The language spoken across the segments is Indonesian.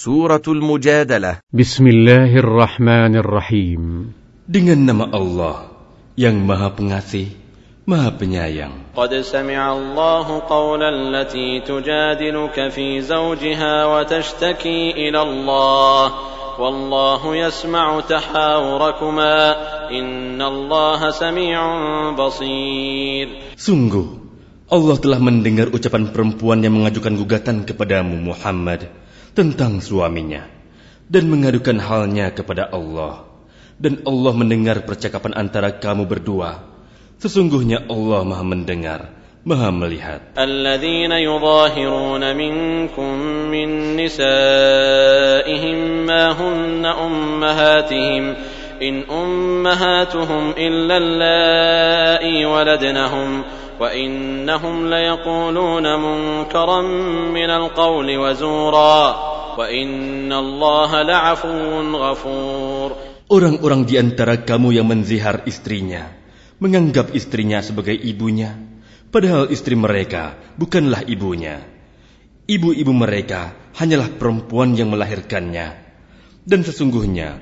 سورة المجادلة بسم الله الرحمن الرحيم Dengan nama Allah yang Maha Pengasih, Maha Penyayang. قد سمع الله قول التي تجادلك في زوجها وتشتكي إلى الله والله يسمع تحاوركما إن الله سميع بصير Sungguh, Allah telah mendengar ucapan perempuan yang mengajukan gugatan kepadamu Muhammad tentang suaminya dan mengadukan halnya kepada Allah. Dan Allah mendengar percakapan antara kamu berdua. Sesungguhnya Allah Maha mendengar, Maha melihat. الذين يظاهرون منكم من نسائهم ما هن أمهاتهم إن أمهاتهم إلا اللائي ولدنهم وإنهم ليقولون منكرا من القول وزورا وإن الله لعفو غفور Orang-orang di antara kamu yang menzihar istrinya, menganggap istrinya sebagai ibunya, padahal istri mereka bukanlah ibunya. Ibu-ibu mereka hanyalah perempuan yang melahirkannya. Dan sesungguhnya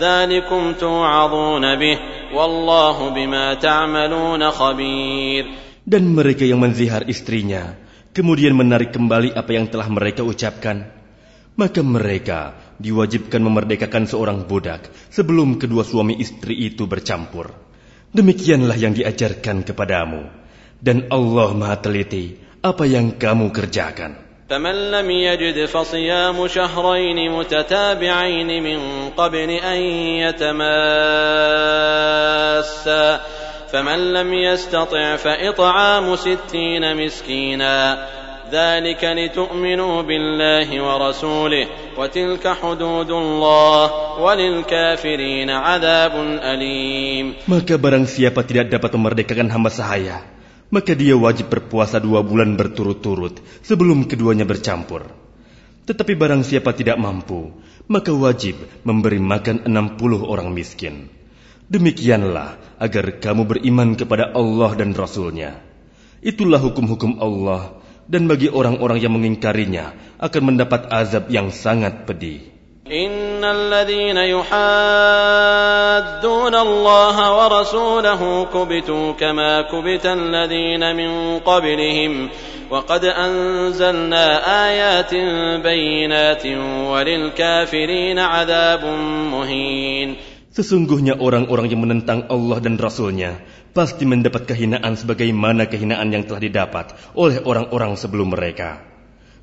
ذلكم توعظون به والله بما تعملون خبير Dan mereka yang menzihar istrinya, kemudian menarik kembali apa yang telah mereka ucapkan, maka mereka diwajibkan memerdekakan seorang budak sebelum kedua suami istri itu bercampur. Demikianlah yang diajarkan kepadamu. Dan Allah maha teliti apa yang kamu kerjakan. فمن لم يجد فصيام شهرين متتابعين من قبل أن يتماسا. فمن لم يستطع فإطعام ستين مسكينا. ذلك لتؤمنوا بالله ورسوله. وتلك حدود الله. وللكافرين عذاب أليم. Maka barang siapa tidak dapat memerdekakan hamba sahaya, maka dia wajib berpuasa dua bulan berturut-turut sebelum keduanya bercampur. Tetapi barang siapa tidak mampu, maka wajib memberi makan 60 orang miskin. Demikianlah agar kamu beriman kepada Allah dan Rasulnya. Itulah hukum-hukum Allah dan bagi orang-orang yang mengingkarinya akan mendapat azab yang sangat pedih. إن الذين يحادون الله ورسوله كبتوا كما كبت الذين من قبلهم وقد أنزلنا آيات بينات وللكافرين عذاب مهين Sesungguhnya orang-orang yang menentang Allah dan Rasulnya pasti mendapat kehinaan sebagaimana kehinaan yang telah didapat oleh orang-orang sebelum mereka.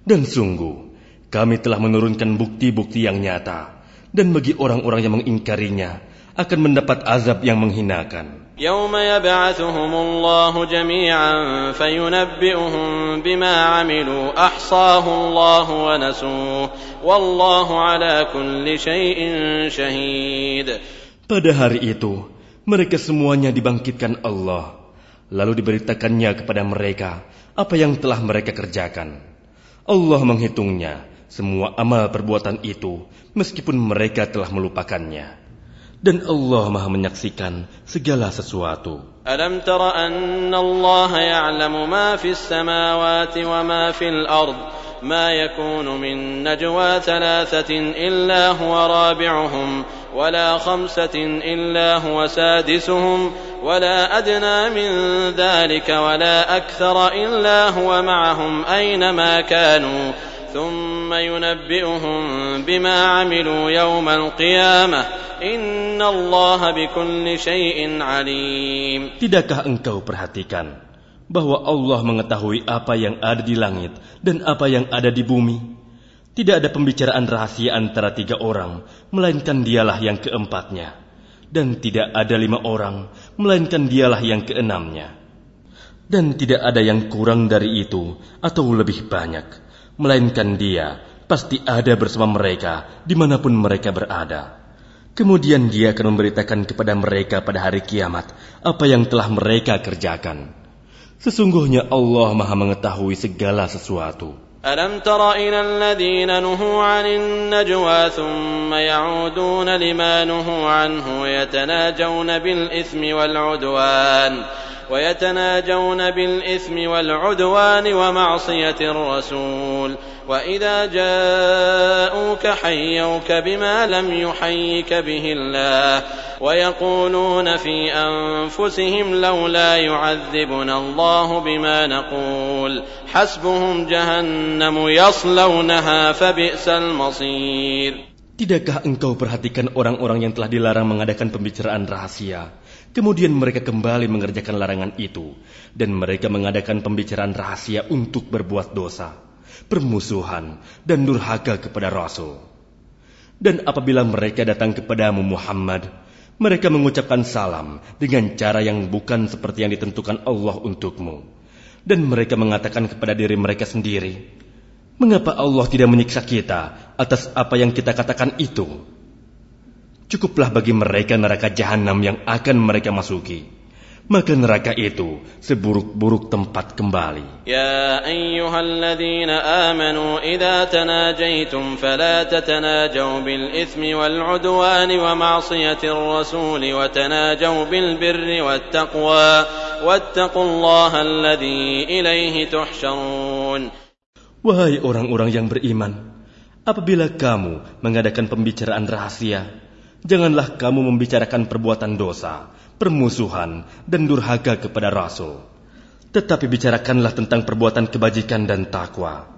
Dan sungguh, kami telah menurunkan bukti-bukti yang nyata. Dan bagi orang-orang yang mengingkarinya, akan mendapat azab yang menghinakan. يوم يبعثهم الله جميعا فينبئهم بما عملوا أحصاه الله ونسوه والله على كل شيء شهيد Pada hari itu, mereka semuanya dibangkitkan Allah, lalu diberitakannya kepada mereka apa yang telah mereka kerjakan. Allah menghitungnya semua amal perbuatan itu, meskipun mereka telah melupakannya. Dan Allah Maha menyaksikan segala sesuatu. ألم تر أن الله يعلم ما في السماوات وما في الأرض ما يكون من نجوى ثلاثة إلا هو رابعهم ولا خمسة إلا هو سادسهم ولا أدنى من ذلك ولا أكثر إلا هو معهم أينما كانوا ثم ينبئهم بما عملوا يوم القيامة إن الله بكل شيء عليم Tidakkah engkau perhatikan bahwa Allah mengetahui apa yang ada di langit dan apa yang ada di bumi? Tidak ada pembicaraan rahasia antara tiga orang, melainkan dialah yang keempatnya. Dan tidak ada lima orang, melainkan dialah yang keenamnya. Dan tidak ada yang kurang dari itu atau lebih banyak, melainkan dia pasti ada bersama mereka dimanapun mereka berada. Kemudian dia akan memberitakan kepada mereka pada hari kiamat apa yang telah mereka kerjakan. Sesungguhnya Allah maha mengetahui segala sesuatu. ألم تر إلى الذين نهوا عن النجوى ثم يعودون لما نهوا عنه ويتناجون بالإثم والعدوان ويتناجون بالإثم والعدوان ومعصية الرسول. وإذا جاءوك حيوك بما لم يحيك به الله ويقولون في أنفسهم لولا يعذبنا الله بما نقول. حسبهم جهنم يصلونها فبئس المصير. Tidakkah engkau perhatikan orang-orang yang telah dilarang mengadakan pembicaraan rahasia? Kemudian mereka kembali mengerjakan larangan itu, dan mereka mengadakan pembicaraan rahasia untuk berbuat dosa, permusuhan, dan durhaka kepada Rasul. Dan apabila mereka datang kepadamu Muhammad, mereka mengucapkan salam dengan cara yang bukan seperti yang ditentukan Allah untukmu. Dan mereka mengatakan kepada diri mereka sendiri, Mengapa Allah tidak menyiksa kita atas apa yang kita katakan itu? cukuplah bagi mereka neraka jahanam yang akan mereka masuki. Maka neraka itu seburuk-buruk tempat kembali. Ya ayyuhalladzina amanu idza tanajaitum fala tatanajaw bil ithmi wal udwani wa ma'siyatir rasul wa tanajaw bil birri wat taqwa wattaqullaha alladzi ilaihi tuhsyarun. Wahai orang-orang yang beriman, apabila kamu mengadakan pembicaraan rahasia janganlah kamu membicarakan perbuatan dosa, permusuhan, dan durhaka kepada Rasul. Tetapi bicarakanlah tentang perbuatan kebajikan dan takwa.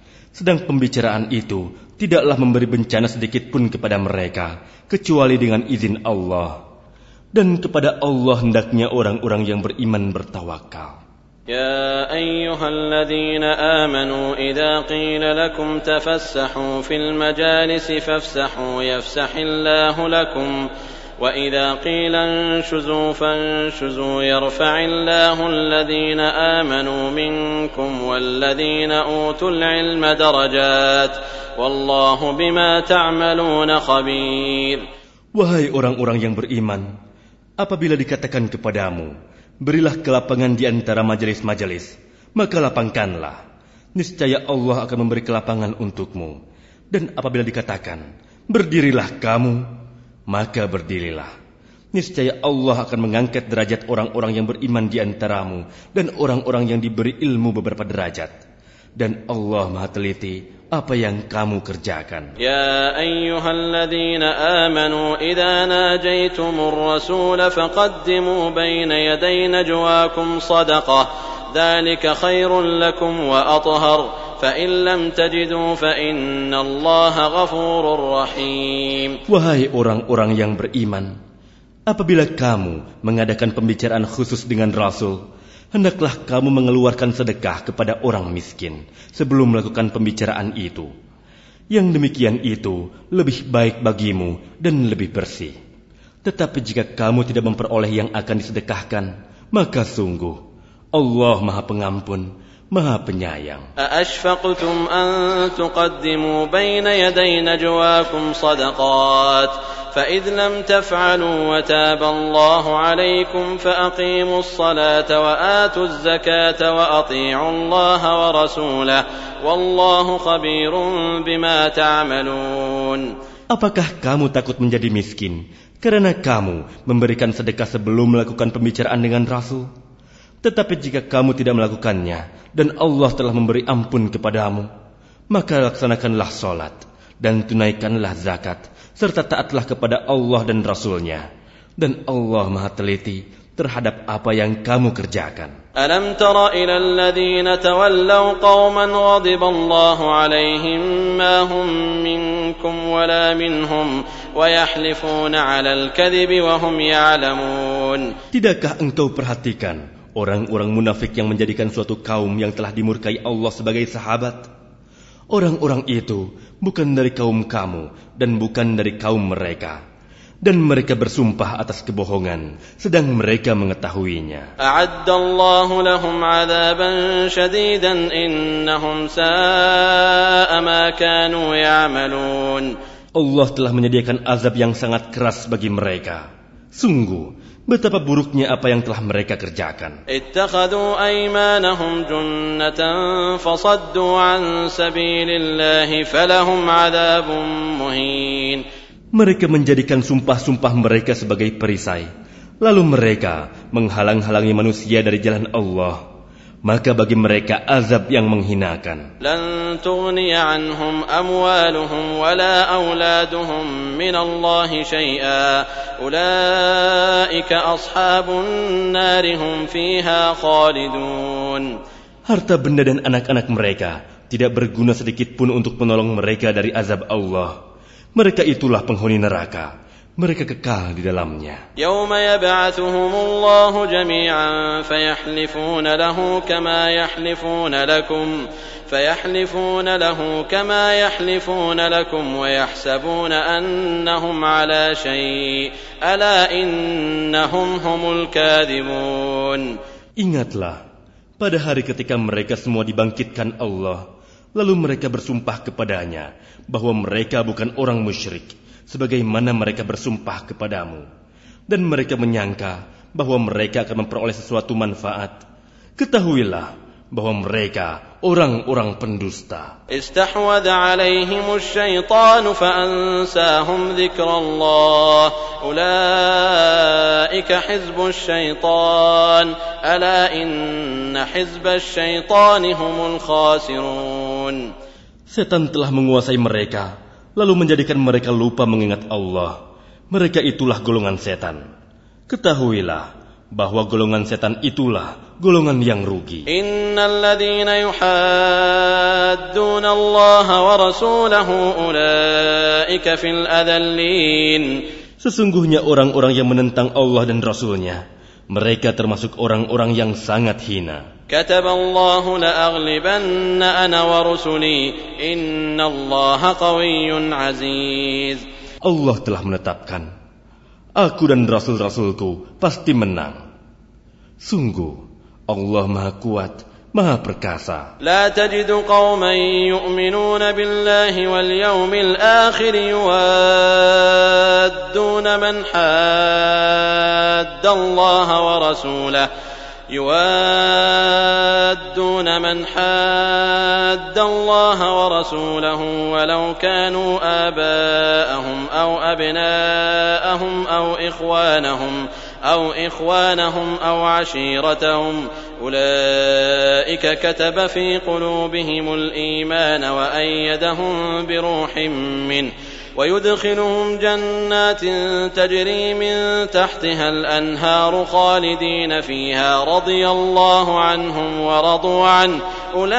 Sedang pembicaraan itu tidaklah memberi bencana sedikit pun kepada mereka, kecuali dengan izin Allah. Dan kepada Allah hendaknya orang-orang yang beriman bertawakal. يا أيها الذين آمنوا إذا قيل لكم تفسحوا في المجالس فافسحوا يفسح الله لكم وإذا قيل انشزوا فانشزوا يرفع الله الذين آمنوا منكم والذين أوتوا العلم درجات والله بما تعملون خبير Wahai orang-orang yang beriman, apabila dikatakan kepadamu, berilah kelapangan di antara majelis-majelis, maka lapangkanlah. Niscaya Allah akan memberi kelapangan untukmu. Dan apabila dikatakan, berdirilah kamu, maka berdirilah. Niscaya Allah akan mengangkat derajat orang-orang yang beriman di antaramu dan orang-orang yang diberi ilmu beberapa derajat. Dan Allah Maha teliti apa yang kamu kerjakan. Ya ayyuhalladzina amanu idza najaitumur rasul faqaddimu baina yadayna najwaakum sadaqah. Dzalika khairul lakum wa athhar. Wahai orang-orang yang beriman, apabila kamu mengadakan pembicaraan khusus dengan Rasul, hendaklah kamu mengeluarkan sedekah kepada orang miskin sebelum melakukan pembicaraan itu. Yang demikian itu lebih baik bagimu dan lebih bersih. Tetapi jika kamu tidak memperoleh yang akan disedekahkan, maka sungguh Allah Maha Pengampun, Maha Penyayang. أأشفقتم أن تقدموا بين يدي نجواكم صدقات فإذ لم تفعلوا وتاب الله عليكم فأقيموا الصلاة وآتوا الزكاة وأطيعوا الله ورسوله والله خبير بما تعملون Apakah kamu takut menjadi miskin karena kamu memberikan sedekah sebelum melakukan pembicaraan dengan Rasul? Tetapi jika kamu tidak melakukannya dan Allah telah memberi ampun kepadamu, maka laksanakanlah solat dan tunaikanlah zakat serta taatlah kepada Allah dan Rasulnya. Dan Allah maha teliti terhadap apa yang kamu kerjakan. Alam tara ila alladhina tawallaw ghadiba Allahu alaihim ma hum minkum wala minhum wa yahlifuna 'alal kadhibi wa hum ya'lamun. Tidakkah engkau perhatikan Orang-orang munafik yang menjadikan suatu kaum yang telah dimurkai Allah sebagai sahabat. Orang-orang itu bukan dari kaum kamu dan bukan dari kaum mereka. Dan mereka bersumpah atas kebohongan, sedang mereka mengetahuinya. A'addallahu lahum azaban syadidan innahum sa'a ma kanu ya'malun. Allah telah menyediakan azab yang sangat keras bagi mereka. Sungguh, betapa buruknya apa yang telah mereka kerjakan. Mereka menjadikan sumpah-sumpah mereka sebagai perisai. Lalu mereka menghalang-halangi manusia dari jalan Allah maka bagi mereka azab yang menghinakan. Harta benda dan anak-anak mereka tidak berguna sedikit pun untuk menolong mereka dari azab Allah. Mereka itulah penghuni neraka Mereka kekal di dalamnya. يوم يبعثهم الله جميعا فيحلفون له كما يحلفون لكم فيحلفون له كما يحلفون لكم ويحسبون أنهم على شيء ألا إنهم هم الكاذبون Ingatlah, pada hari ketika mereka semua dibangkitkan Allah, lalu mereka bersumpah kepadanya bahwa mereka bukan orang musyrik, sebagaimana mereka bersumpah kepadamu. Dan mereka menyangka bahwa mereka akan memperoleh sesuatu manfaat. Ketahuilah bahwa mereka orang-orang pendusta. Dzikrallah. Khasirun. Setan telah menguasai mereka lalu menjadikan mereka lupa mengingat Allah. Mereka itulah golongan setan. Ketahuilah bahwa golongan setan itulah golongan yang rugi. Sesungguhnya orang-orang yang menentang Allah dan Rasulnya, mereka termasuk orang-orang yang sangat hina. كتب الله لأغلبن أنا ورسلي إن الله قوي عزيز Allah telah menetapkan, aku dan Rasul-Rasulku pasti menang. Sungguh, Allah Maha Kuat, Maha Perkasa. لا تجد قوما يؤمنون بالله واليوم الآخر يوادون من حاد الله ورسوله يوادون من حاد الله ورسوله ولو كانوا آباءهم أو أبناءهم أو إخوانهم أو إخوانهم أو عشيرتهم أولئك كتب في قلوبهم الإيمان وأيدهم بروح منه ويدخلهم جنات تجري من تحتها الأنهار خالدين فيها رضي الله عنهم ورضوا عنه أولئك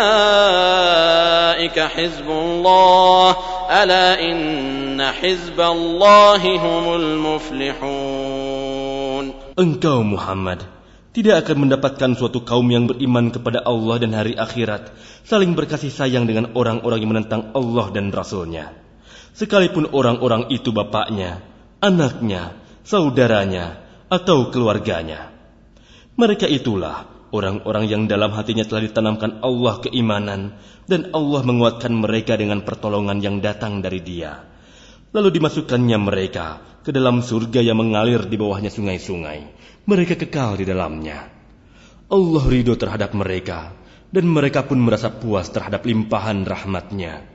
حزب الله ألا إن حزب الله هم المفلحون Engkau Muhammad tidak akan mendapatkan suatu kaum yang beriman kepada Allah dan hari akhirat, saling berkasih sayang dengan orang-orang yang menentang Allah dan Rasulnya. Sekalipun orang-orang itu bapaknya, anaknya, saudaranya, atau keluarganya. Mereka itulah orang-orang yang dalam hatinya telah ditanamkan Allah keimanan dan Allah menguatkan mereka dengan pertolongan yang datang dari dia. Lalu dimasukkannya mereka ke dalam surga yang mengalir di bawahnya sungai-sungai. Mereka kekal di dalamnya. Allah ridho terhadap mereka dan mereka pun merasa puas terhadap limpahan rahmatnya.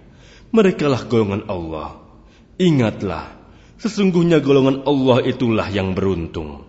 Merekalah golongan Allah. Ingatlah, sesungguhnya golongan Allah itulah yang beruntung.